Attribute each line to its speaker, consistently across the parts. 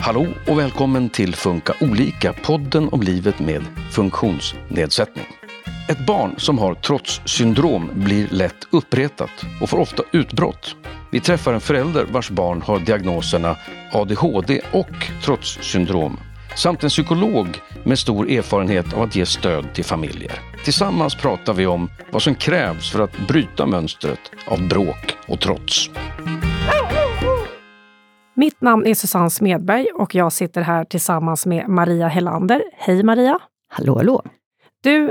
Speaker 1: Hallå och välkommen till Funka olika, podden om livet med funktionsnedsättning. Ett barn som har trotssyndrom blir lätt uppretat och får ofta utbrott. Vi träffar en förälder vars barn har diagnoserna ADHD och trotssyndrom samt en psykolog med stor erfarenhet av att ge stöd till familjer. Tillsammans pratar vi om vad som krävs för att bryta mönstret av bråk och trots.
Speaker 2: Mitt namn är Susanne Smedberg och jag sitter här tillsammans med Maria Hellander. Hej Maria!
Speaker 3: Hallå, hallå!
Speaker 2: Du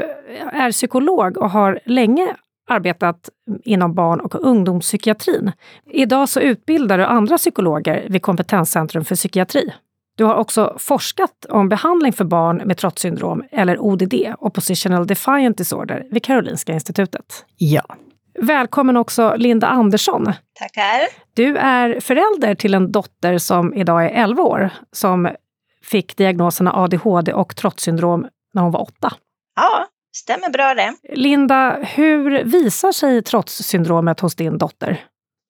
Speaker 2: är psykolog och har länge arbetat inom barn och ungdomspsykiatrin. Idag så utbildar du andra psykologer vid Kompetenscentrum för psykiatri. Du har också forskat om behandling för barn med trotssyndrom, eller ODD, Oppositional Defiant Disorder, vid Karolinska institutet.
Speaker 3: Ja.
Speaker 2: Välkommen också Linda Andersson.
Speaker 4: Tackar.
Speaker 2: Du är förälder till en dotter som idag är 11 år, som fick diagnoserna ADHD och trotssyndrom när hon var åtta.
Speaker 4: Ja, stämmer bra det.
Speaker 2: Linda, hur visar sig trotssyndromet hos din dotter?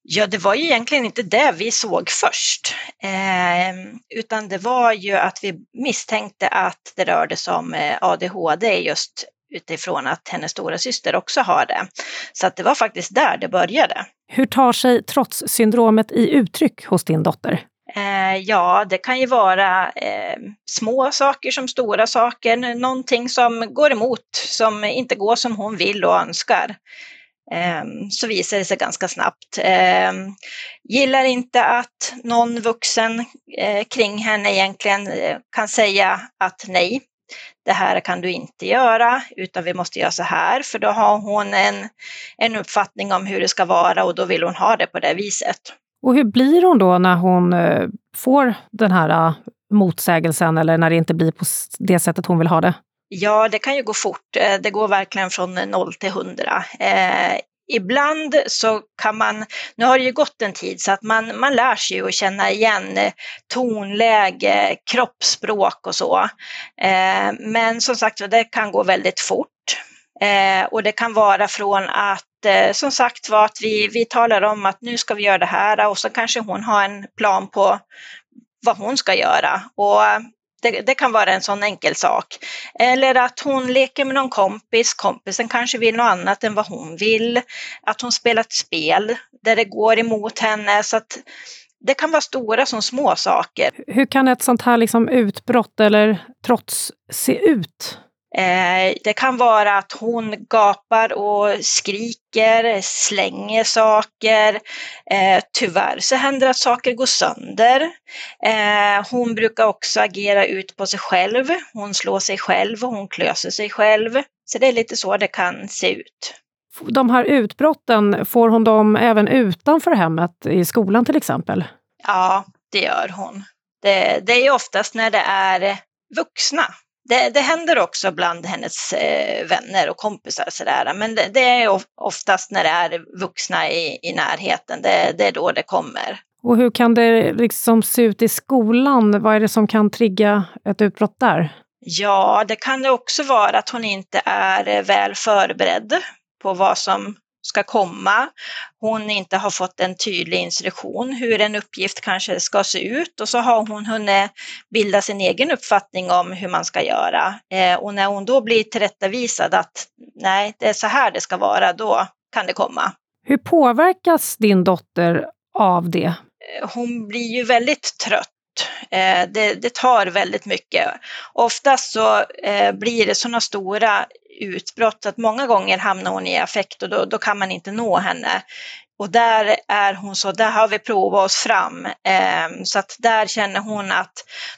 Speaker 4: Ja, det var ju egentligen inte det vi såg först, eh, utan det var ju att vi misstänkte att det rörde sig om eh, ADHD just utifrån att hennes stora syster också har det. Så att det var faktiskt där det började.
Speaker 2: Hur tar sig trotssyndromet i uttryck hos din dotter?
Speaker 4: Eh, ja, det kan ju vara eh, små saker som stora saker, någonting som går emot, som inte går som hon vill och önskar. Eh, så visar det sig ganska snabbt. Eh, gillar inte att någon vuxen eh, kring henne egentligen eh, kan säga att nej, det här kan du inte göra, utan vi måste göra så här, för då har hon en, en uppfattning om hur det ska vara och då vill hon ha det på det viset.
Speaker 2: Och hur blir hon då när hon eh, får den här eh, motsägelsen eller när det inte blir på det sättet hon vill ha det?
Speaker 4: Ja, det kan ju gå fort. Eh, det går verkligen från noll till hundra. Ibland så kan man, nu har det ju gått en tid så att man, man lär sig ju att känna igen eh, tonläge, kroppsspråk och så. Eh, men som sagt det kan gå väldigt fort. Eh, och det kan vara från att eh, som sagt var att vi, vi talar om att nu ska vi göra det här och så kanske hon har en plan på vad hon ska göra. Och det, det, kan vara en sån enkel sak. Eller att hon leker med någon kompis, kompisen kanske vill något annat än vad hon vill. Att hon spelar ett spel där det går emot henne. Så att det kan vara stora som små saker.
Speaker 2: Hur kan ett sånt här liksom utbrott eller trots se ut?
Speaker 4: Eh, det kan vara att hon gapar och skriker, slänger saker. Eh, tyvärr så händer att saker går sönder. Eh, hon brukar också agera ut på sig själv. Hon slår sig själv och hon klöser sig själv. Så det är lite så det kan se ut.
Speaker 2: De här utbrotten, får hon dem även utanför hemmet, i skolan till exempel?
Speaker 4: Ja, det gör hon. Det, det är oftast när det är vuxna det, det händer också bland hennes eh, vänner och kompisar sådär, men det, det, är oftast när det är vuxna i, i närheten, det, det är då det kommer.
Speaker 2: Och hur kan det liksom se ut i skolan? Vad är det som kan trigga ett utbrott där?
Speaker 4: Ja, det kan det också vara att hon inte är väl förberedd på vad som ska komma. Hon inte har fått en tydlig instruktion hur en uppgift kanske ska se ut och så har hon hunnit bilda sin egen uppfattning om hur man ska göra. Eh, och när hon då blir tillrättavisad att nej, det är så här det ska vara, då kan det komma.
Speaker 2: Hur påverkas din dotter av det?
Speaker 4: Eh, hon blir ju väldigt trött eh, det, det, tar väldigt mycket. Oftast så blir det sådana stora utbrott. Att många gånger hamnar hon i affekt och då, då kan man inte nå henne. Och där är hon så, där har vi provat oss fram. Eh, så att där känner hon att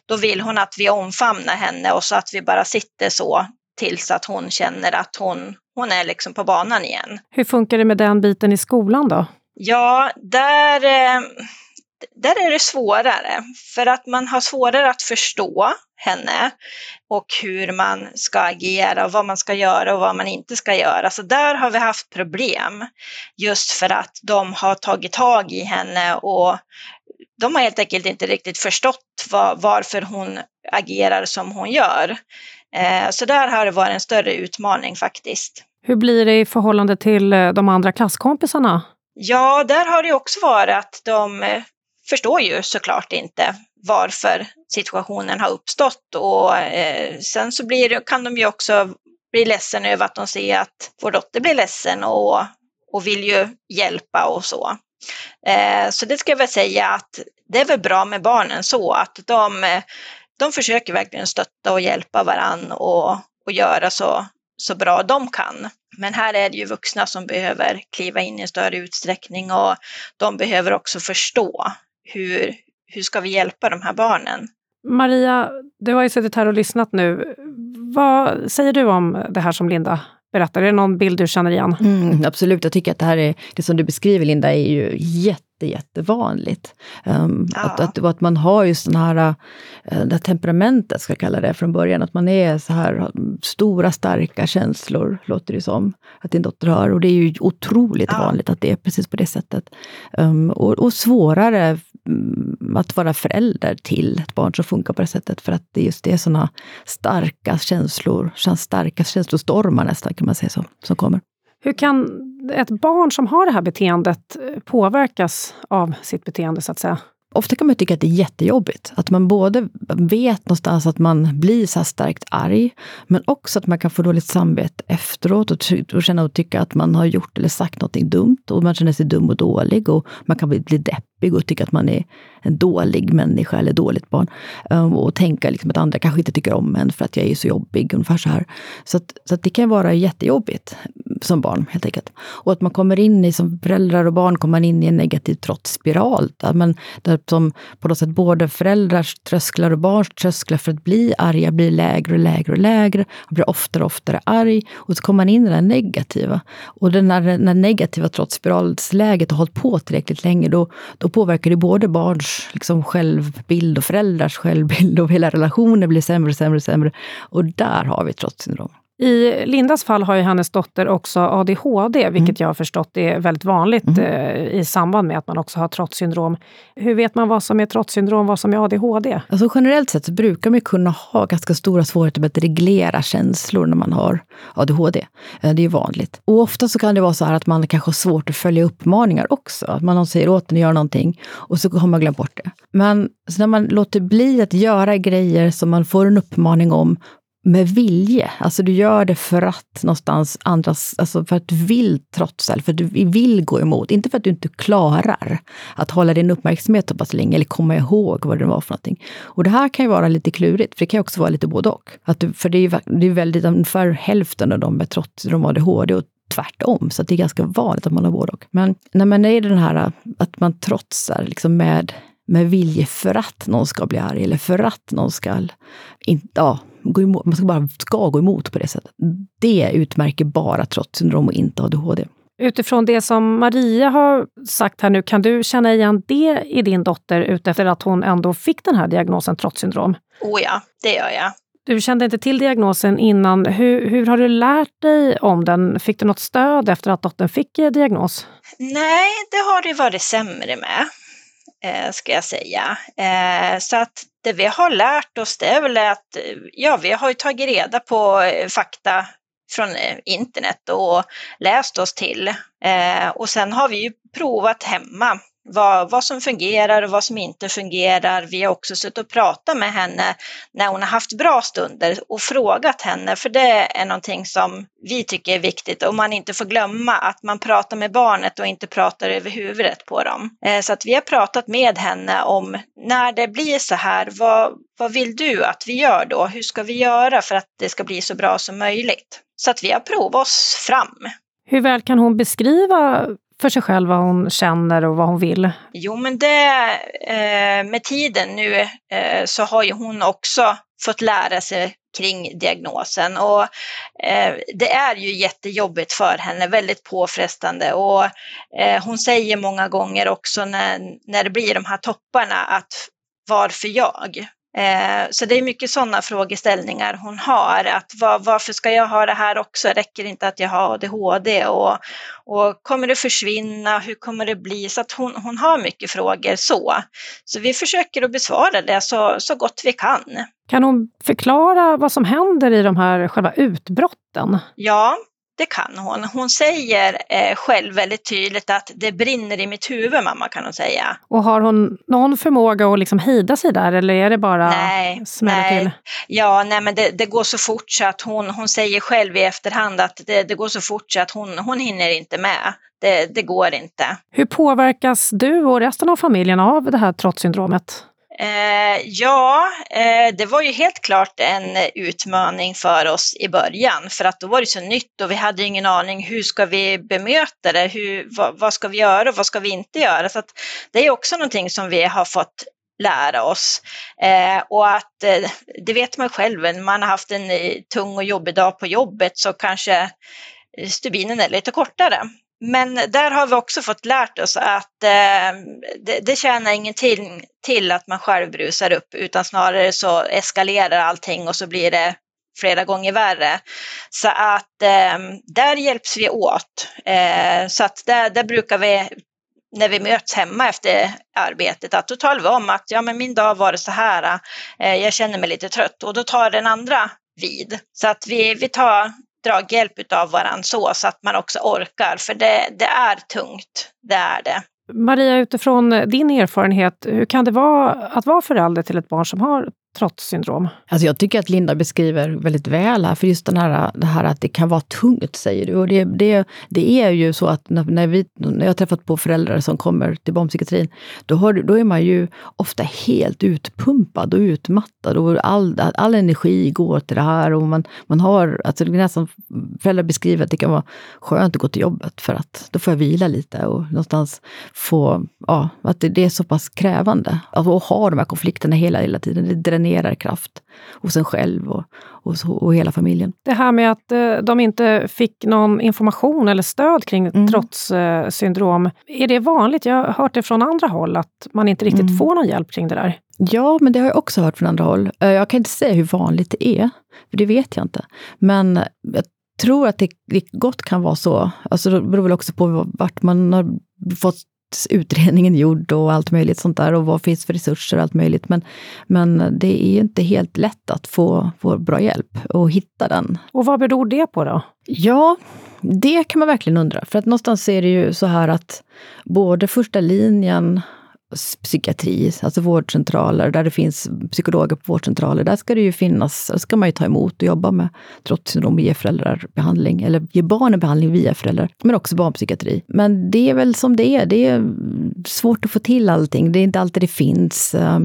Speaker 4: då vill hon att vi omfamnar henne och så att vi bara sitter så tills att hon känner att hon, hon är liksom på banan igen.
Speaker 2: Hur funkar det med den biten i skolan då?
Speaker 4: Ja, där, eh, där är det svårare för att man har svårare att förstå henne och hur man ska agera och vad man ska göra och vad man inte ska göra. Så där har vi haft problem just för att de har tagit tag i henne och de har helt enkelt inte riktigt förstått var, varför hon agerar som hon gör. Eh, så där har det varit en större utmaning faktiskt.
Speaker 2: Hur blir det i förhållande till eh, de andra klasskompisarna?
Speaker 4: Ja, där har det också varit att de förstår ju såklart inte varför situationen har uppstått och eh, sen så blir, kan de ju också bli ledsen över att de ser att vår dotter blir ledsen och, och vill ju hjälpa och så. Eh, så det ska jag väl säga att det är väl bra med barnen så att de, de försöker verkligen stötta och hjälpa varann och, och göra så, så bra de kan. Men här är det ju vuxna som behöver kliva in i större utsträckning och de behöver också förstå hur, hur ska vi hjälpa de här barnen.
Speaker 2: Maria, du har ju suttit här och lyssnat nu. Vad säger du om det här som Linda berättar? Är det någon bild du känner igen?
Speaker 3: Mm, absolut, jag tycker att det här är, det som du beskriver Linda, är ju jätte jättevanligt. Um, ja. att, att, att, man har ju sån här, uh, det temperamentet, ska jag kalla det, från början. Att man är så här stora, starka känslor, låter det som, att din dotter har. Och det är ju otroligt ja. vanligt att det är precis på det sättet. Um, och, och, svårare att vara förälder till ett barn som funkar på det sättet, för att det just det är såna starka känslor, starka känslostormar nästan, kan man säga så, som kommer.
Speaker 2: Hur kan ett barn som har det här beteendet eh, påverkas av sitt beteende, så att säga?
Speaker 3: Ofta kan man tycka att det är jättejobbigt. Att man både vet någonstans att man blir så starkt arg, men också att man kan få dåligt samvete efteråt och, och känna och tycka att man har gjort eller sagt något dumt. Och man känner sig dum och dålig och man kan bli, bli deppig och tycka att man är en dålig människa eller dåligt barn. Ehm, och tänka liksom att andra kanske inte tycker om en för att jag är så jobbig, ungefär så här. Så, att, så att det kan vara jättejobbigt som barn helt enkelt. Och att man kommer in i, som föräldrar och barn, kommer man in i en negativ trotsspiral. Där man, där som på något sätt både föräldrars trösklar och barns trösklar för att bli arga blir lägre och lägre och lägre. Man blir oftare och oftare arg. Och så kommer man in i det negativa. Och den här, när negativa trotsspiralsläget har hållit på tillräckligt länge, då, då påverkar det både barns liksom, självbild och föräldrars självbild och hela relationen blir sämre och sämre och sämre. Och där har vi trotssyndrom.
Speaker 2: I Lindas fall har ju hennes dotter också ADHD, vilket mm. jag har förstått är väldigt vanligt mm. eh, i samband med att man också har trotssyndrom. Hur vet man vad som är trotssyndrom, vad som är ADHD?
Speaker 3: Alltså generellt sett brukar man kunna ha ganska stora svårigheter med att reglera känslor när man har ADHD. Eh, det är vanligt. Och ofta så kan det vara så att man kanske har svårt att följa uppmaningar också. Att man säger åt en att göra någonting och så har man glömt bort det. Men när man låter bli att göra grejer som man får en uppmaning om med vilje. Alltså du gör det för att någonstans andras, alltså för att du vill trotsa, eller för att du vill gå emot. Inte för att du inte klarar att hålla din uppmärksamhet så pass länge, eller komma ihåg vad det var för någonting. Och det här kan ju vara lite klurigt, för det kan ju också vara lite både och. Att du, för det är ju det är väldigt, ungefär hälften av dem med trots, de ADHD och tvärtom. Så det är ganska vanligt att man har både och. Men när man är i den här att man trotsar liksom med med vilje för att någon ska bli arg eller för att någon ska... In, ja, gå emot, man ska bara ska gå emot på det sättet. Det utmärker bara trotssyndrom och inte ADHD.
Speaker 2: Utifrån det som Maria har sagt här nu, kan du känna igen det i din dotter utefter att hon ändå fick den här diagnosen trotssyndrom?
Speaker 4: Oh ja, det gör jag.
Speaker 2: Du kände inte till diagnosen innan. Hur, hur har du lärt dig om den? Fick du något stöd efter att dottern fick eh, diagnos?
Speaker 4: Nej, det har det varit sämre med eh, ska jag säga. Eh, så att det vi har lärt oss det är väl att ja, vi har ju tagit reda på eh, fakta från eh, internet och läst oss till. Eh, och sen har vi ju provat hemma vad, vad som fungerar och vad som inte fungerar. Vi har också suttit och pratat med henne när hon har haft bra stunder och frågat henne, för det är någonting som vi tycker är viktigt och man inte får glömma att man pratar med barnet och inte pratar över huvudet på dem. Eh, så att vi har pratat med henne om när det blir så här, vad, vad vill du att vi gör då? Hur ska vi göra för att det ska bli så bra som möjligt? Så att vi har provat oss fram.
Speaker 2: Hur väl kan hon beskriva för sig själv vad hon känner och vad hon vill?
Speaker 4: Jo, men det eh, med tiden nu eh, så har ju hon också fått lära sig kring diagnosen och eh, det är ju jättejobbigt för henne, väldigt påfrestande och eh, hon säger många gånger också när, när det blir de här topparna att varför jag? Eh, så det är mycket sådana frågeställningar hon har. Att var, varför ska jag ha det här också? Räcker det inte att jag har ADHD? Och, och kommer det försvinna? Hur kommer det bli? Så att hon, hon har mycket frågor så. Så vi försöker att besvara det så, så gott vi kan.
Speaker 2: Kan hon förklara vad som händer i de här själva utbrotten?
Speaker 4: Ja, det kan hon. Hon säger eh, själv väldigt tydligt att det brinner i mitt huvud, mamma, kan hon säga.
Speaker 2: Och har hon någon förmåga att liksom hejda sig där eller är det bara
Speaker 4: nej,
Speaker 2: smäller
Speaker 4: nej.
Speaker 2: till?
Speaker 4: Ja, nej men det, det, går så fort så att hon, hon säger själv i efterhand att det, det går så fort så att hon, hon hinner inte med. Det, det går inte.
Speaker 2: Hur påverkas du och resten av familjen av det här trotssyndromet?
Speaker 4: Eh, ja, eh, det var ju helt klart en utmaning för oss i början, för att då var det så nytt och vi hade ingen aning hur ska vi bemöta det, hur, vad, vad ska vi göra och vad ska vi inte göra? Så det är också någonting som vi har fått lära oss. Eh, och att, eh, det vet man själv, när man har haft en eh, tung och jobbig dag på jobbet så kanske eh, stubinen är lite kortare. Men där har vi också fått lärt oss att eh, det, det tjänar ingenting till att man själv brusar upp utan snarare så eskalerar allting och så blir det flera gånger värre. Så att eh, där hjälps vi åt. Eh, så att där, där brukar vi när vi möts hemma efter arbetet, att då talar vi om att ja, men min dag var det så här, eh, jag känner mig lite trött och då tar den andra vid. Så att vi, vi tar draghjälp av varandra så, så att man också orkar, för det, det är tungt, det är det.
Speaker 2: Maria, utifrån din erfarenhet, hur kan det vara att vara förälder till ett barn som har trotssyndrom?
Speaker 3: Alltså jag tycker att Linda beskriver väldigt väl här, för just den här, det här att det kan vara tungt, säger du. Och det, det, det är ju så att när, när, vi, när jag har träffat på föräldrar som kommer till barnpsykiatrin, då, har, då är man ju ofta helt utpumpad och utmattad och all, all energi går till det här. Och man, man har, alltså det är nästan, föräldrar beskriver att det kan vara skönt att gå till jobbet för att då får jag vila lite och någonstans få, ja, att det, det är så pass krävande. Alltså, att ha de här konflikterna hela, hela tiden, det dränerar kraft hos en själv och, och, och hela familjen.
Speaker 2: Det här med att eh, de inte fick någon information eller stöd kring mm. trotssyndrom, är det vanligt? Jag har hört det från andra håll, att man inte riktigt mm. får någon hjälp kring det där.
Speaker 3: Ja, men det har jag också hört från andra håll. Eh, jag kan inte säga hur vanligt det är, för det vet jag inte. Men jag tror att det, det gott kan vara så. Alltså det beror väl också på vart man har fått utredningen gjord och allt möjligt sånt där och vad finns för resurser och allt möjligt. Men, men det är inte helt lätt att få, få bra hjälp och hitta den.
Speaker 2: Och vad beror det på då?
Speaker 3: Ja, det kan man verkligen undra. För att någonstans är det ju så här att både första linjen psykiatri, alltså vårdcentraler, där det finns psykologer på vårdcentraler, där ska det ju finnas, där ska man ju ta emot och jobba med trotssyndrom och ge föräldrar behandling, eller ge barnen behandling via föräldrar, men också barnpsykiatri. Men det är väl som det är, det är svårt att få till allting, det är inte alltid det finns. Eh,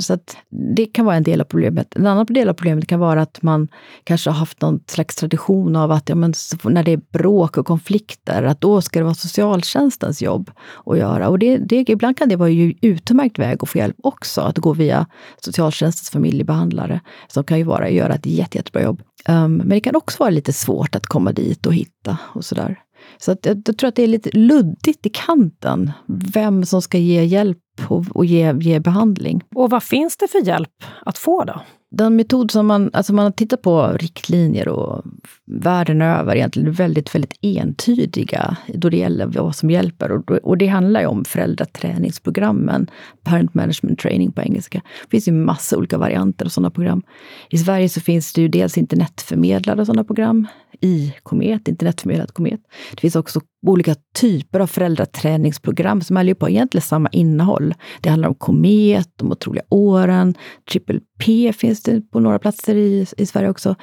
Speaker 3: så att det kan vara en del av problemet. En annan del av problemet kan vara att man kanske har haft någon slags tradition av att ja, men när det är bråk och konflikter, att då ska det vara socialtjänstens jobb att göra. Och det, det, ibland kan det vara ju utmärkt väg att få hjälp också, att gå via socialtjänstens familjebehandlare, som kan ju vara, göra ett jätte, jättebra jobb. Um, men det kan också vara lite svårt att komma dit och hitta och sådär. Så att jag, jag tror att det är lite luddigt i kanten, vem som ska ge hjälp och, och ge, ge behandling.
Speaker 2: Och vad finns det för hjälp att få då?
Speaker 3: Den metod som man, alltså man har tittat på riktlinjer och världen över egentligen väldigt, väldigt entydiga då det gäller vad som hjälper. Och, och det handlar ju om föräldraträningsprogrammen, parent management training på engelska. Det finns ju massa olika varianter av sådana program. I Sverige så finns det ju dels internetförmedlade sådana program i Komet, internetförmedlat Komet. Det finns också olika typer av föräldraträningsprogram som är på egentligen samma innehåll. Det handlar om Komet, de otroliga åren, Triple P finns det på några platser i, i Sverige också.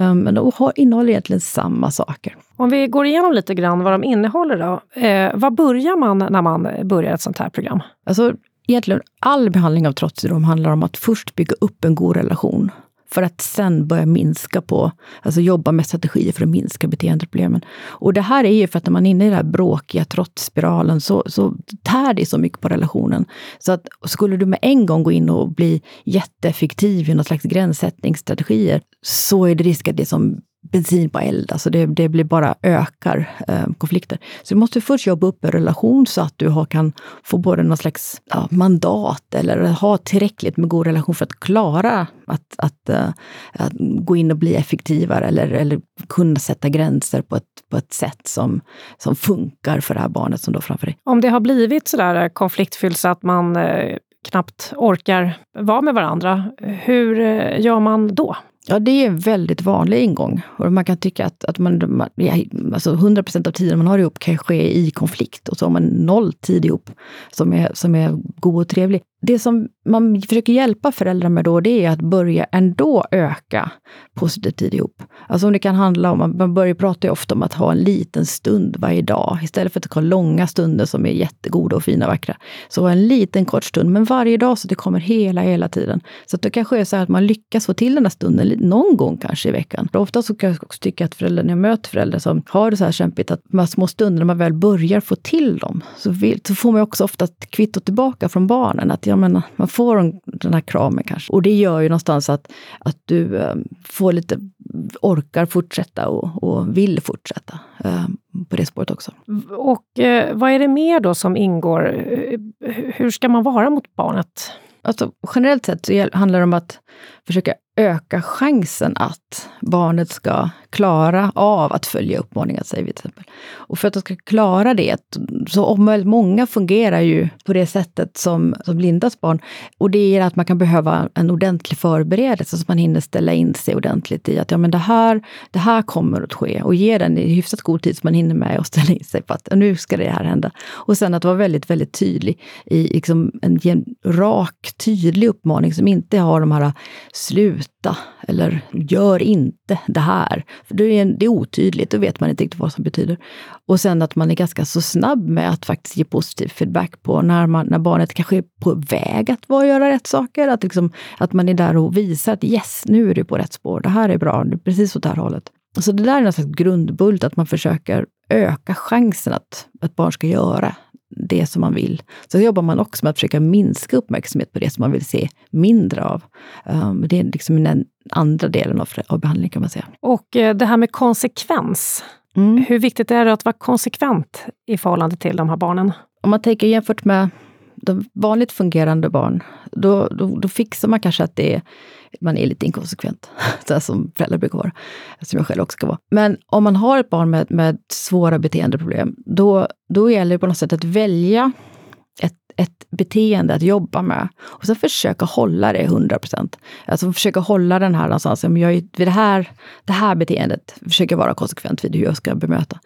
Speaker 3: Um, men de har, innehåller egentligen samma saker.
Speaker 2: Om vi går igenom lite grann vad de innehåller då. Eh, vad börjar man när man börjar ett sånt här program?
Speaker 3: Alltså, egentligen all behandling av trotssyndrom handlar om att först bygga upp en god relation för att sen börja minska på, alltså jobba med strategier för att minska beteendeproblemen. Och det här är ju för att när man är inne i den här bråkiga trotsspiralen så, så tär det så mycket på relationen. Så att skulle du med en gång gå in och bli jätteeffektiv i någon slags gränssättningsstrategier så är det risk att det som bensin på eld. Alltså det, det blir bara ökar eh, konflikter. Så du måste först jobba upp en relation så att du har, kan få både någon slags ja, mandat eller ha tillräckligt med god relation för att klara att, att, eh, att gå in och bli effektivare eller, eller kunna sätta gränser på ett, på ett sätt som, som funkar för det här barnet som då framför dig.
Speaker 2: Om det har blivit sådär eh, konfliktfyllt så att man eh, knappt orkar vara med varandra, hur eh, gör man då?
Speaker 3: Ja, det är en väldigt vanlig ingång. Och man kan tycka att, att man, alltså 100% av tiden man har ihop kan ske i konflikt. Och så har man noll tid ihop som är, som är god och trevlig. Det som man försöker hjälpa föräldrar med då, det är att börja ändå öka positiv tid ihop. Alltså om det kan handla om, man börjar prata ju ofta om att ha en liten stund varje dag. Istället för att ha långa stunder som är jättegoda och fina och vackra. Så en liten kort stund, men varje dag så att det kommer hela, hela tiden. Så att det kanske är så att man lyckas få till den här stunden någon gång kanske i veckan. För ofta så kan jag också tycka att föräldrar, när jag möter föräldrar som har det så här kämpigt, att de här små stunderna, när man väl börjar få till dem, så, vill, så får man också ofta ett kvitto tillbaka från barnen. Att ja, men, man får den här kramen kanske. Och det gör ju någonstans att, att du äh, får lite, orkar fortsätta och, och vill fortsätta äh, på det spåret också.
Speaker 2: Och äh, vad är det mer då som ingår? Hur ska man vara mot barnet?
Speaker 3: Alltså, generellt sett så handlar det om att försöka öka chansen att barnet ska klara av att följa uppmaningar, säger vi till exempel. Och för att de ska klara det, så om många fungerar ju på det sättet som, som Lindas barn. Och det är att man kan behöva en ordentlig förberedelse, så att man hinner ställa in sig ordentligt i att ja, men det, här, det här kommer att ske. Och ge den i hyfsat god tid så man hinner med att ställa in sig på att nu ska det här hända. Och sen att vara väldigt, väldigt tydlig i liksom en, en rak, tydlig uppmaning som inte har de här sluta eller gör inte det här. För det är, det är otydligt, då vet man inte riktigt vad som betyder. Och sen att man är ganska så snabb med att faktiskt ge positiv feedback på när, man, när barnet kanske är på väg att vara göra rätt saker. Att, liksom, att man är där och visar att yes, nu är du på rätt spår. Det här är bra, det är precis åt det här hållet. Så det där är en slags grundbult, att man försöker öka chansen att ett barn ska göra det som man vill. Så jobbar man också med att försöka minska uppmärksamhet på det som man vill se mindre av. Um, det är liksom den andra delen av, av behandlingen kan man säga.
Speaker 2: Och eh, det här med konsekvens. Mm. Hur viktigt är det att vara konsekvent i förhållande till de här barnen?
Speaker 3: Om man tänker jämfört med de vanligt fungerande barn, då, då, då fixar man kanske att det är, man är lite inkonsekvent, så som föräldrar brukar vara, som jag själv också ska vara. Men om man har ett barn med, med svåra beteendeproblem, då, då gäller det på något sätt att välja ett, ett beteende att jobba med och sen försöka hålla det 100 procent. Alltså försöka hålla den här någonstans, jag vid det här, det här beteendet försöker vara konsekvent vid hur jag ska bemöta.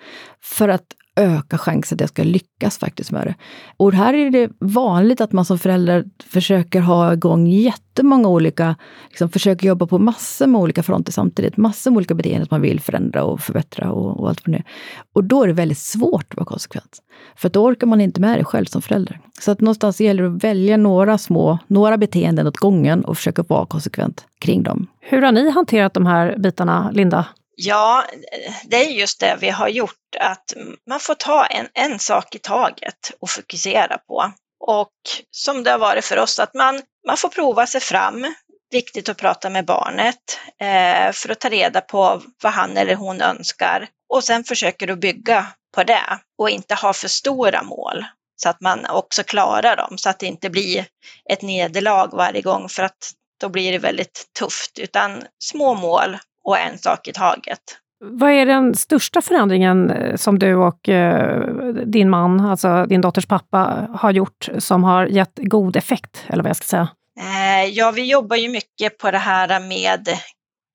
Speaker 3: För att öka chansen att jag ska lyckas faktiskt med det. Och här är det vanligt att man som förälder försöker ha igång jättemånga olika, liksom försöker jobba på massor med olika fronter samtidigt. Massor med olika beteenden som man vill förändra och förbättra och, och allt vad det. Och då är det väldigt svårt att vara konsekvent. För då orkar man inte med det själv som förälder. Så att någonstans gäller det att välja några små, några beteenden åt gången och försöka vara konsekvent kring dem.
Speaker 2: Hur har ni hanterat de här bitarna, Linda?
Speaker 4: Ja, det är just det vi har gjort, att man får ta en, en sak i taget och fokusera på. Och som det har varit för oss, att man, man får prova sig fram. Viktigt att prata med barnet eh, för att ta reda på vad han eller hon önskar. Och sen försöker du bygga på det och inte ha för stora mål så att man också klarar dem, så att det inte blir ett nederlag varje gång, för att då blir det väldigt tufft, utan små mål och en sak i taget.
Speaker 2: Vad är den största förändringen eh, som du och eh, din man, alltså din dotters pappa, har gjort som har gett god effekt, eller vad jag ska säga?
Speaker 4: Eh, ja, vi jobbar ju mycket på det här med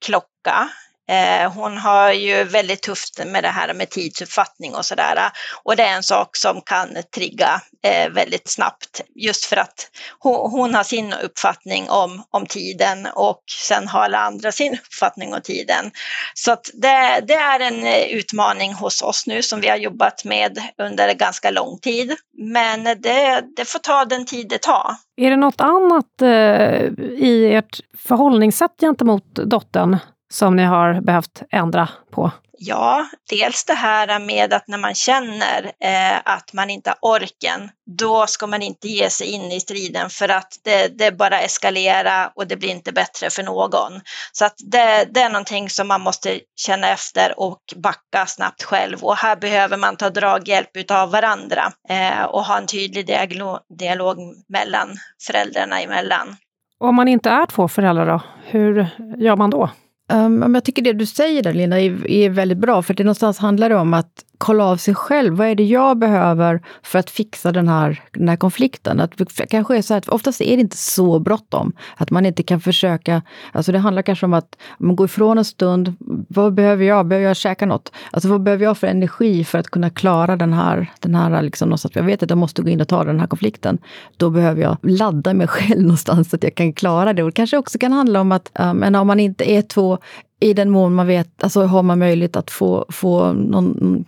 Speaker 4: klocka, Eh, hon har ju väldigt tufft med det här med tidsuppfattning och sådär. Och det är en sak som kan trigga eh, väldigt snabbt just för att hon, hon, har sin uppfattning om, om tiden och sen har alla andra sin uppfattning om tiden. Så att det, det är en eh, utmaning hos oss nu som vi har jobbat med under ganska lång tid. Men det, det får ta den tid det tar.
Speaker 2: Är det något annat eh, i ert förhållningssätt gentemot dottern som ni har behövt ändra på?
Speaker 4: Ja, dels det här med att när man känner eh, att man inte har orken, då ska man inte ge sig in i striden för att det, det bara eskalerar och det blir inte bättre för någon. Så att det, det, är någonting som man måste känna efter och backa snabbt själv. Och här behöver man ta draghjälp av varandra eh, och ha en tydlig dialog, dialog mellan föräldrarna emellan.
Speaker 2: Om man inte är två föräldrar då, hur gör man då?
Speaker 3: Um, jag tycker det du säger där, Linda, är, är väldigt bra. För det någonstans handlar om att kolla av sig själv. Vad är det jag behöver för att fixa den här, den här konflikten? Att det kanske är så här, oftast är det inte så bråttom. Att man inte kan försöka... Alltså det handlar kanske om att man går ifrån en stund. Vad behöver jag? Behöver jag käka något? Alltså vad behöver jag för energi för att kunna klara den här... Den här liksom, någonstans. Jag vet att jag måste gå in och ta den här konflikten. Då behöver jag ladda mig själv någonstans så att jag kan klara det. Och det kanske också kan handla om att um, men om man inte är två i den mån man vet, alltså har man möjlighet att få, få någon,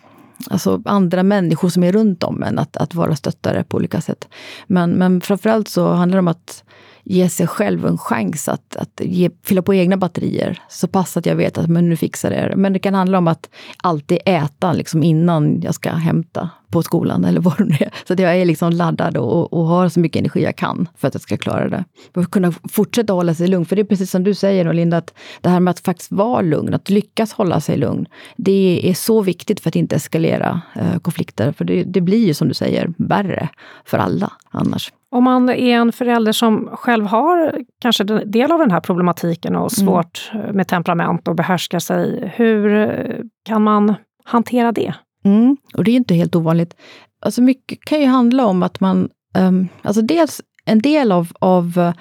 Speaker 3: alltså andra människor som är runt om en, att, att vara stöttare på olika sätt. Men, men framförallt så handlar det om att ge sig själv en chans att, att ge, fylla på egna batterier. Så pass att jag vet att men nu fixar det. Men det kan handla om att alltid äta liksom innan jag ska hämta på skolan eller vad det är. Så att jag är liksom laddad och, och, har så mycket energi jag kan för att jag ska klara det. För att kunna fortsätta hålla sig lugn. För det är precis som du säger Linda, att det här med att faktiskt vara lugn, att lyckas hålla sig lugn. Det är så viktigt för att inte eskalera eh, konflikter. För det, det blir ju som du säger värre för alla annars.
Speaker 2: Om man är en förälder som själv har kanske del av den här problematiken och mm. svårt mm. med temperament och behärskar sig, hur kan man hantera det?
Speaker 3: Mm. Och det är inte helt ovanligt. Alltså mycket kan ju handla om att man... Um, alltså dels en del av, av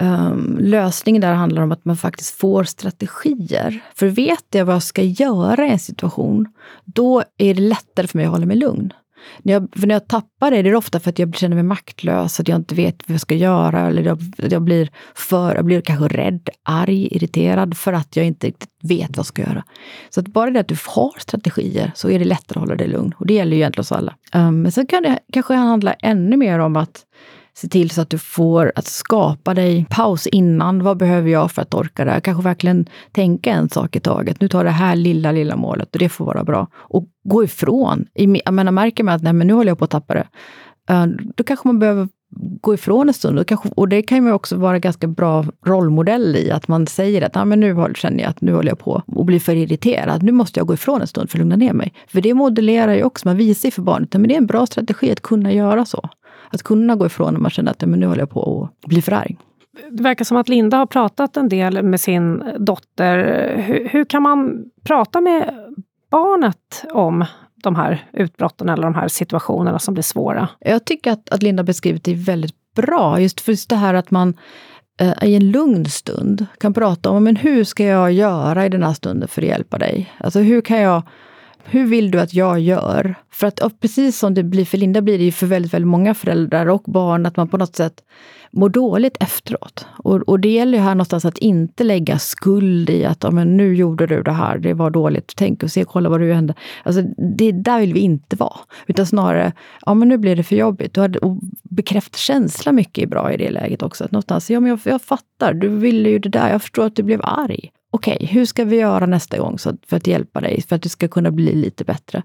Speaker 3: um, lösningen där handlar om att man faktiskt får strategier. För vet jag vad jag ska göra i en situation, då är det lättare för mig att hålla mig lugn. När jag, för när jag tappar det, det är det ofta för att jag känner mig maktlös, att jag inte vet vad jag ska göra. Eller jag, jag, blir för, jag blir kanske rädd, arg, irriterad för att jag inte riktigt vet vad jag ska göra. Så att bara det att du har strategier så är det lättare att hålla dig lugn. Och det gäller ju egentligen oss alla. Um, men sen kan det kanske handla ännu mer om att se till så att du får att skapa dig paus innan. Vad behöver jag för att orka det här? Kanske verkligen tänka en sak i taget. Nu tar det här lilla, lilla målet och det får vara bra. Och gå ifrån. Jag menar, märker man att nej, men nu håller jag på att tappa det. Eh, då kanske man behöver gå ifrån en stund. Och, kanske, och det kan ju också vara ganska bra rollmodell i, att man säger att ah, men nu känner jag att nu håller jag på att bli för irriterad. Nu måste jag gå ifrån en stund för att lugna ner mig. För det modellerar ju också, man visar ju för barnet att det är en bra strategi att kunna göra så. Att kunna gå ifrån när man känner att men nu håller jag på att bli för arg.
Speaker 2: Det verkar som att Linda har pratat en del med sin dotter. Hur, hur kan man prata med barnet om de här utbrotten eller de här situationerna som blir svåra?
Speaker 3: Jag tycker att, att Linda beskrivit det väldigt bra. Just för just det här att man eh, i en lugn stund kan prata om men hur ska jag göra i den här stunden för att hjälpa dig. Alltså hur kan jag hur vill du att jag gör? För att precis som det blir för Linda blir det ju för väldigt, väldigt många föräldrar och barn att man på något sätt mår dåligt efteråt. Och, och det gäller ju här någonstans att inte lägga skuld i att men nu gjorde du det här, det var dåligt, tänk och se, kolla vad du hände. Alltså, det, där vill vi inte vara. Utan snarare, ja men nu blir det för jobbigt. Och, och bekräfta känsla mycket är bra i det läget också. Att någonstans, ja men jag, jag fattar, du ville ju det där, jag förstår att du blev arg okej, okay, hur ska vi göra nästa gång så att, för att hjälpa dig, för att det ska kunna bli lite bättre?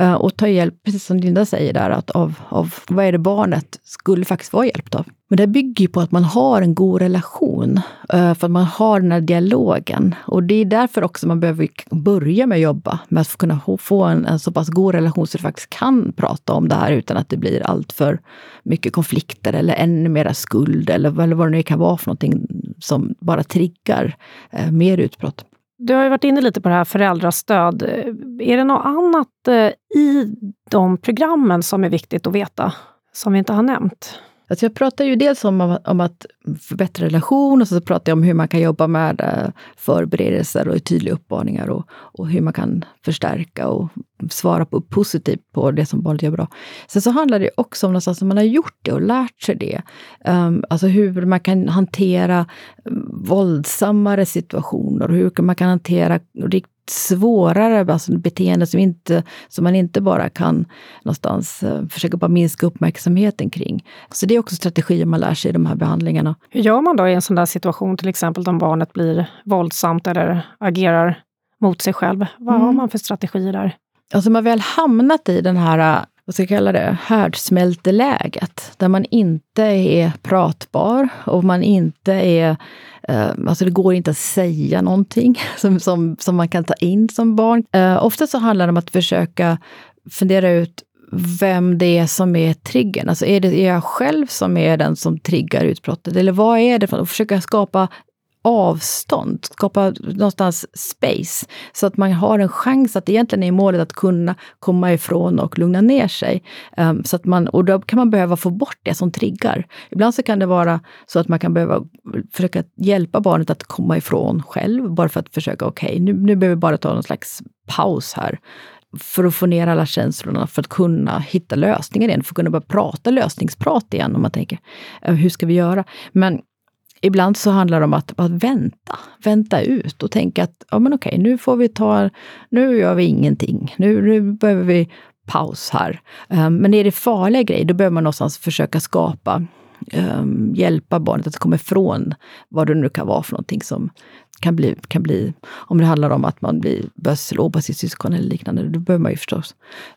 Speaker 3: Uh, och ta hjälp, precis som Linda säger där, att av, av vad är det barnet skulle faktiskt vara hjälpt av? Men det bygger ju på att man har en god relation, uh, för att man har den här dialogen. Och det är därför också man behöver börja med att jobba med att kunna få en, en så pass god relation så du faktiskt kan prata om det här utan att det blir allt för mycket konflikter eller ännu mera skuld eller, eller vad det nu kan vara för någonting som bara triggar uh, mer utbrott.
Speaker 2: Du har ju varit inne lite på det här föräldrastöd. Är det något annat eh, i de programmen som är viktigt att veta, som vi inte har nämnt?
Speaker 3: Alltså jag pratar ju dels om, om att förbättra relation och så pratar jag om hur man kan jobba med eh, förberedelser och tydliga uppmaningar och, och hur man kan förstärka och svara på positivt på det som barnet gör bra. Sen så handlar det också om någonstans att man har gjort det och lärt sig det. Um, alltså hur man kan hantera våldsammare situationer och hur man kan hantera svårare alltså beteende som, inte, som man inte bara kan någonstans uh, försöka bara minska uppmärksamheten kring. Så det är också strategier man lär sig i de här behandlingarna.
Speaker 2: Hur gör man då i en sån där situation, till exempel om barnet blir våldsamt eller agerar mot sig själv? Vad mm. har man för strategier där?
Speaker 3: Alltså man väl hamnat i den här äh, vad ska jag kalla det, härdsmälteläget, där man inte är pratbar och man inte är äh, alltså det går inte att säga någonting som, som, som man kan ta in som barn. Uh, ofta så handlar det om att försöka fundera ut vem det är som är triggern. Alltså är det är jag själv som är den som triggar utbrottet? Eller vad är det? För att försöka skapa avstånd, skapa någonstans space. Så att man har en chans att egentligen är målet att kunna komma ifrån och lugna ner sig. Um, så att man, och då kan man behöva få bort det som triggar. Ibland så kan det vara så att man kan behöva försöka hjälpa barnet att komma ifrån själv, bara för att försöka, okej, okay, nu, nu behöver vi bara ta någon slags paus här för att få ner alla känslorna, för att kunna hitta lösningar igen, för att kunna börja prata lösningsprat igen. Om man tänker, eh, hur ska vi göra? Men ibland så handlar det om att, att vänta, vänta ut och tänka att ja, men okej, nu får vi ta, nu gör vi ingenting. Nu, nu behöver vi paus här. Eh, men är det farliga grejer, då behöver man någonstans försöka skapa um, hjälpa barnet att komma ifrån vad det nu kan vara för någonting som kan bli, kan bli om det handlar om att man blir, börjar slå på sitt syskon eller liknande, då behöver man ju förstås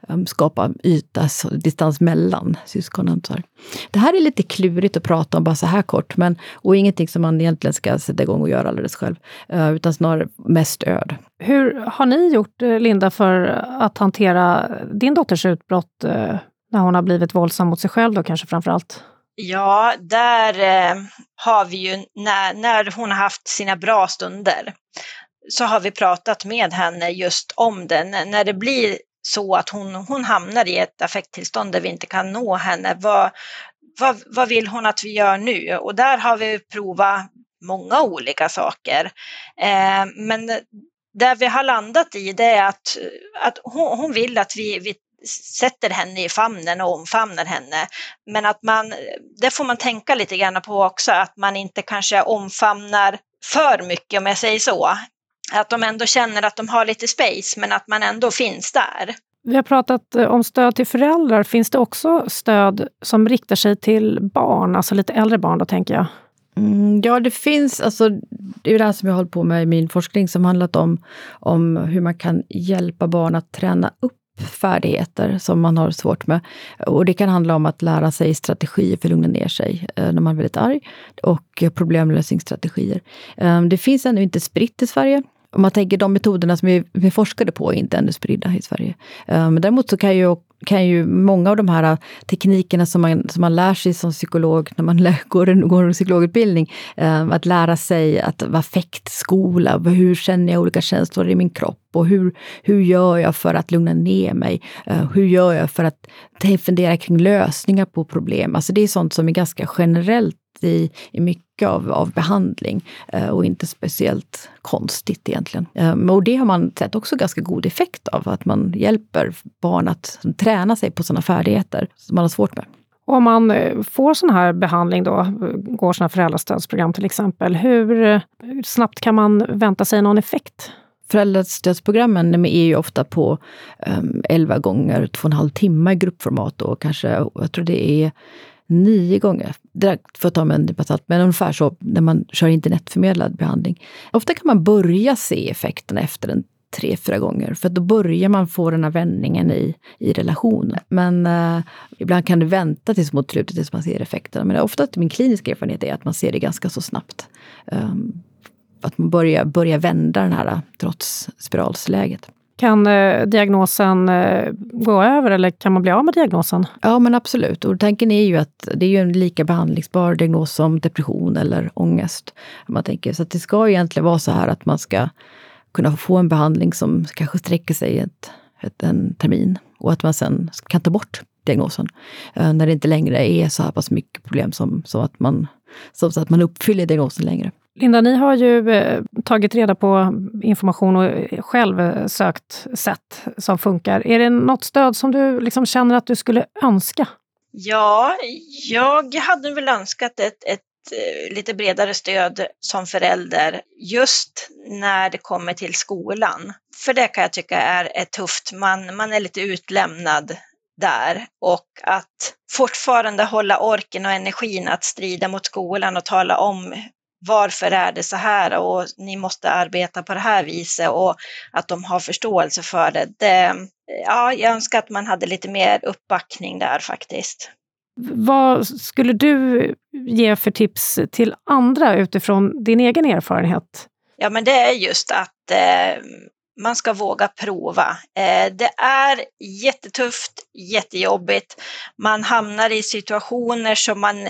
Speaker 3: um, skapa yta, så, distans mellan syskonen. Så här. Det här är lite klurigt att prata om bara så här kort, men, och ingenting som man egentligen ska sätta igång och göra alldeles själv, uh, utan snarare med stöd.
Speaker 2: Hur har ni gjort, eh, Linda, för att hantera din dotters utbrott uh, när hon har blivit våldsam mot sig själv då kanske framför allt?
Speaker 4: Ja, där eh, har vi ju när, när hon har haft sina bra stunder så har vi pratat med henne just om det. När det blir så att hon, hon hamnar i ett affekttillstånd där vi inte kan nå henne, vad, vad, vad vill hon att vi gör nu? Och där har vi provat många olika saker. Eh, men där vi har landat i det är att, att hon, hon vill att vi, vi sätter henne i famnen och omfamnar henne. Men att man, det får man tänka lite grann på också, att man inte kanske omfamnar för mycket om jag säger så. Att de ändå känner att de har lite space, men att man ändå finns där.
Speaker 2: Vi har pratat eh, om stöd till föräldrar. Finns det också stöd som riktar sig till barn, alltså lite äldre barn då tänker jag?
Speaker 3: Mm, ja, det finns, alltså, det är det här som jag har hållit på med i min forskning som handlat om, om hur man kan hjälpa barn att träna upp färdigheter som man har svårt med. Och det kan handla om att lära sig strategier för att lugna ner sig eh, när man är väldigt arg och problemlösningsstrategier. Ehm, det finns ännu inte spritt i Sverige. Om man tänker de metoderna som vi, vi forskade på är inte ännu spridda i Sverige. Ehm, men däremot så kan ju kan ju många av de här äh, teknikerna som man, som man lär sig som psykolog när man lär, går, en, går en psykologutbildning, eh, att lära sig att vara fäktskola. hur känner jag olika känslor i min kropp och hur, hur gör jag för att lugna ner mig? Eh, hur gör jag för att fundera kring lösningar på problem? Alltså det är sånt som är ganska generellt i, i mycket av, av behandling eh, och inte speciellt konstigt egentligen. Eh, och det har man sett också ganska god effekt av, att man hjälper barn att träna sig på sådana färdigheter som man har svårt med.
Speaker 2: Om man eh, får sån här behandling då, går sådana föräldrastödsprogram till exempel, hur snabbt kan man vänta sig någon effekt?
Speaker 3: Föräldrastödsprogrammen är ju ofta på um, 11 gånger 2,5 timmar i gruppformat och kanske, jag tror det är nio gånger, direkt för att ta med en nypa men ungefär så när man kör internetförmedlad behandling. Ofta kan man börja se effekterna efter en tre, fyra gånger. För då börjar man få den här vändningen i, i relationen. Men eh, ibland kan du vänta tills mot slutet tills man ser effekterna. Men ofta min kliniska erfarenhet är att man ser det ganska så snabbt. Um, att man börjar, börjar vända den här eh, trots spiralsläget.
Speaker 2: Kan eh, diagnosen eh, gå över eller kan man bli av med diagnosen?
Speaker 3: Ja, men absolut. Och tanken är ju att det är ju en lika behandlingsbar diagnos som depression eller ångest. Man tänker. Så det ska egentligen vara så här att man ska kunna få en behandling som kanske sträcker sig ett, ett, en termin och att man sen kan ta bort diagnosen. Eh, när det inte längre är så här pass mycket problem som, som att man, så att man uppfyller diagnosen längre.
Speaker 2: Linda, ni har ju eh, tagit reda på information och själv eh, sökt sätt som funkar. Är det något stöd som du liksom känner att du skulle önska?
Speaker 4: Ja, jag hade väl önskat ett, ett eh, lite bredare stöd som förälder just när det kommer till skolan. För det kan jag tycka är, är tufft. Man, man är lite utlämnad där och att fortfarande hålla orken och energin att strida mot skolan och tala om varför är det så här och ni måste arbeta på det här viset och att de har förståelse för det. det ja, jag önskar att man hade lite mer uppbackning där faktiskt.
Speaker 2: Vad skulle du ge för tips till andra utifrån din egen erfarenhet?
Speaker 4: Ja, men det är just att eh, man ska våga prova. Eh, det är jättetufft, jättejobbigt. Man hamnar i situationer som man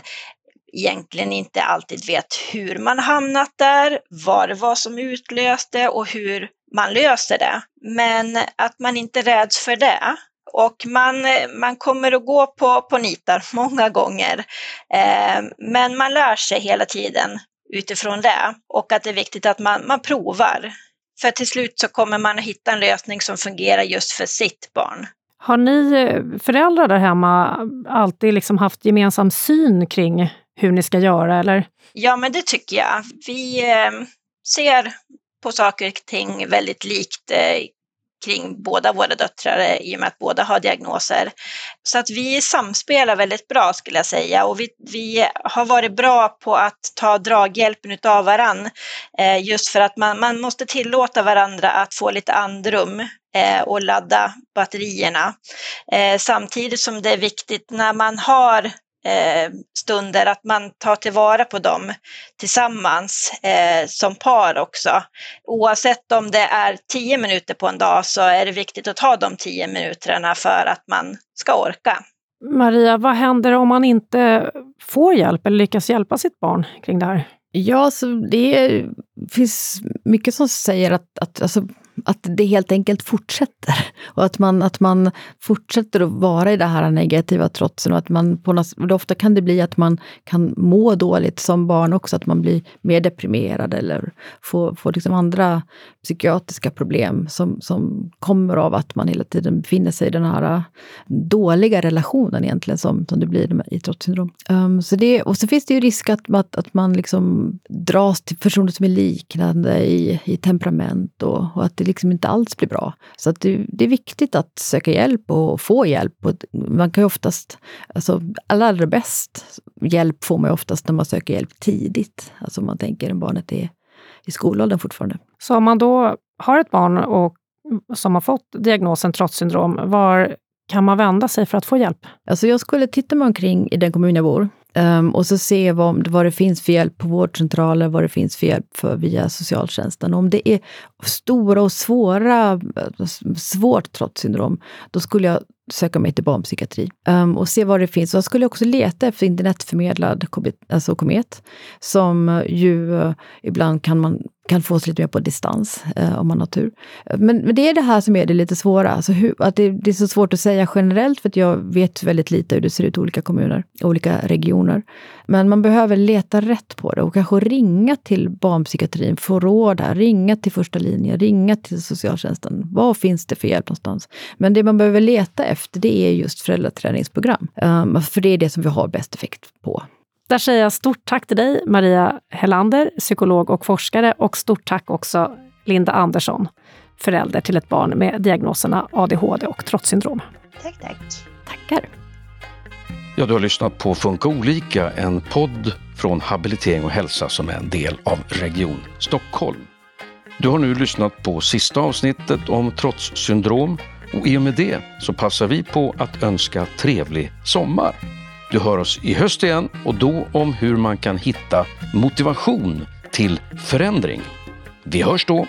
Speaker 4: egentligen inte alltid vet hur man hamnat där, vad det var som utlöste och hur man löser det. Men att man inte räds för det. Och man, man kommer att gå på, på nitar många gånger. Eh, men man lär sig hela tiden utifrån det. Och att det är viktigt att man, man provar. För till slut så kommer man att hitta en lösning som fungerar just för sitt barn.
Speaker 2: Har ni eh, föräldrar där hemma alltid liksom haft gemensam syn kring hur ni ska göra? Eller?
Speaker 4: Ja, men det tycker jag. Vi eh, ser på saker och ting väldigt likt eh, kring båda våra döttrar eh, i och med att båda har diagnoser. Så att vi samspelar väldigt bra skulle jag säga och vi, vi har varit bra på att ta draghjälpen av varann eh, just för att man, man måste tillåta varandra att få lite andrum eh, och ladda batterierna. Eh, samtidigt som det är viktigt när man har eh, stunder, att man tar tillvara på dem tillsammans eh, som par också. Oavsett om det är tio minuter på en dag så är det viktigt att ta de tio minuterna för att man ska orka.
Speaker 2: Maria, vad händer om man inte får hjälp eller lyckas hjälpa sitt barn kring det här?
Speaker 3: Ja, så det finns mycket som säger att, att alltså, att det helt enkelt fortsätter. Och att man, att man fortsätter att vara i det här negativa trotsen. Och att man på något, ofta kan det bli att man kan må dåligt som barn också, att man blir mer deprimerad eller får, får liksom andra psykiatriska problem som, som kommer av att man hela tiden befinner sig i den här dåliga relationen egentligen som, som det blir i trotssyndrom. Um, så det, och så finns det ju risk att, att, att man liksom dras till personer som är liknande i, i temperament och, och att det liksom inte alls blir bra. Så att det, det, är viktigt att söka hjälp och få hjälp. Och man kan ju oftast, alltså allra, allra bäst hjälp får man ju oftast när man söker hjälp tidigt. Alltså om man tänker att barnet är i skolåldern fortfarande.
Speaker 2: Så om man då har ett barn och, som har fått diagnosen trotssyndrom, var kan man vända sig för att få hjälp?
Speaker 3: Alltså jag skulle titta mig omkring i den kommun jag bor Um, och så se vad, vad det finns för hjälp på vårdcentraler, vad det finns för hjälp för via socialtjänsten. Om det är stora och svåra, svårt trotssyndrom, då skulle jag söka mig till barnpsykiatri um, och se vad det finns. Och jag skulle också leta efter internetförmedlad alltså komet, som ju uh, ibland kan man kan fås lite mer på distans uh, om man har tur. Men, men, det är det här som är det lite svåra. Alltså hur, att det, det, är så svårt att säga generellt för att jag vet väldigt lite hur det ser ut i olika kommuner, olika regioner. Men man behöver leta rätt på det och kanske ringa till barnpsykiatrin, få råd här, ringa till första linjen, ringa till socialtjänsten. Vad finns det för hjälp någonstans? Men det man behöver leta efter det är just föräldraträningsprogram. Um, för det är det som vi har bäst effekt på.
Speaker 2: Där säger jag stort tack till dig, Maria Hellander, psykolog och forskare, och stort tack också Linda Andersson, förälder till ett barn med diagnoserna ADHD och trotssyndrom.
Speaker 4: Tack, tack.
Speaker 3: Tackar.
Speaker 1: Ja, du har lyssnat på Funka olika, en podd från Habilitering och hälsa som är en del av Region Stockholm. Du har nu lyssnat på sista avsnittet om trotssyndrom och i och med det så passar vi på att önska trevlig sommar. Du hör oss i höst igen och då om hur man kan hitta motivation till förändring. Vi hörs då!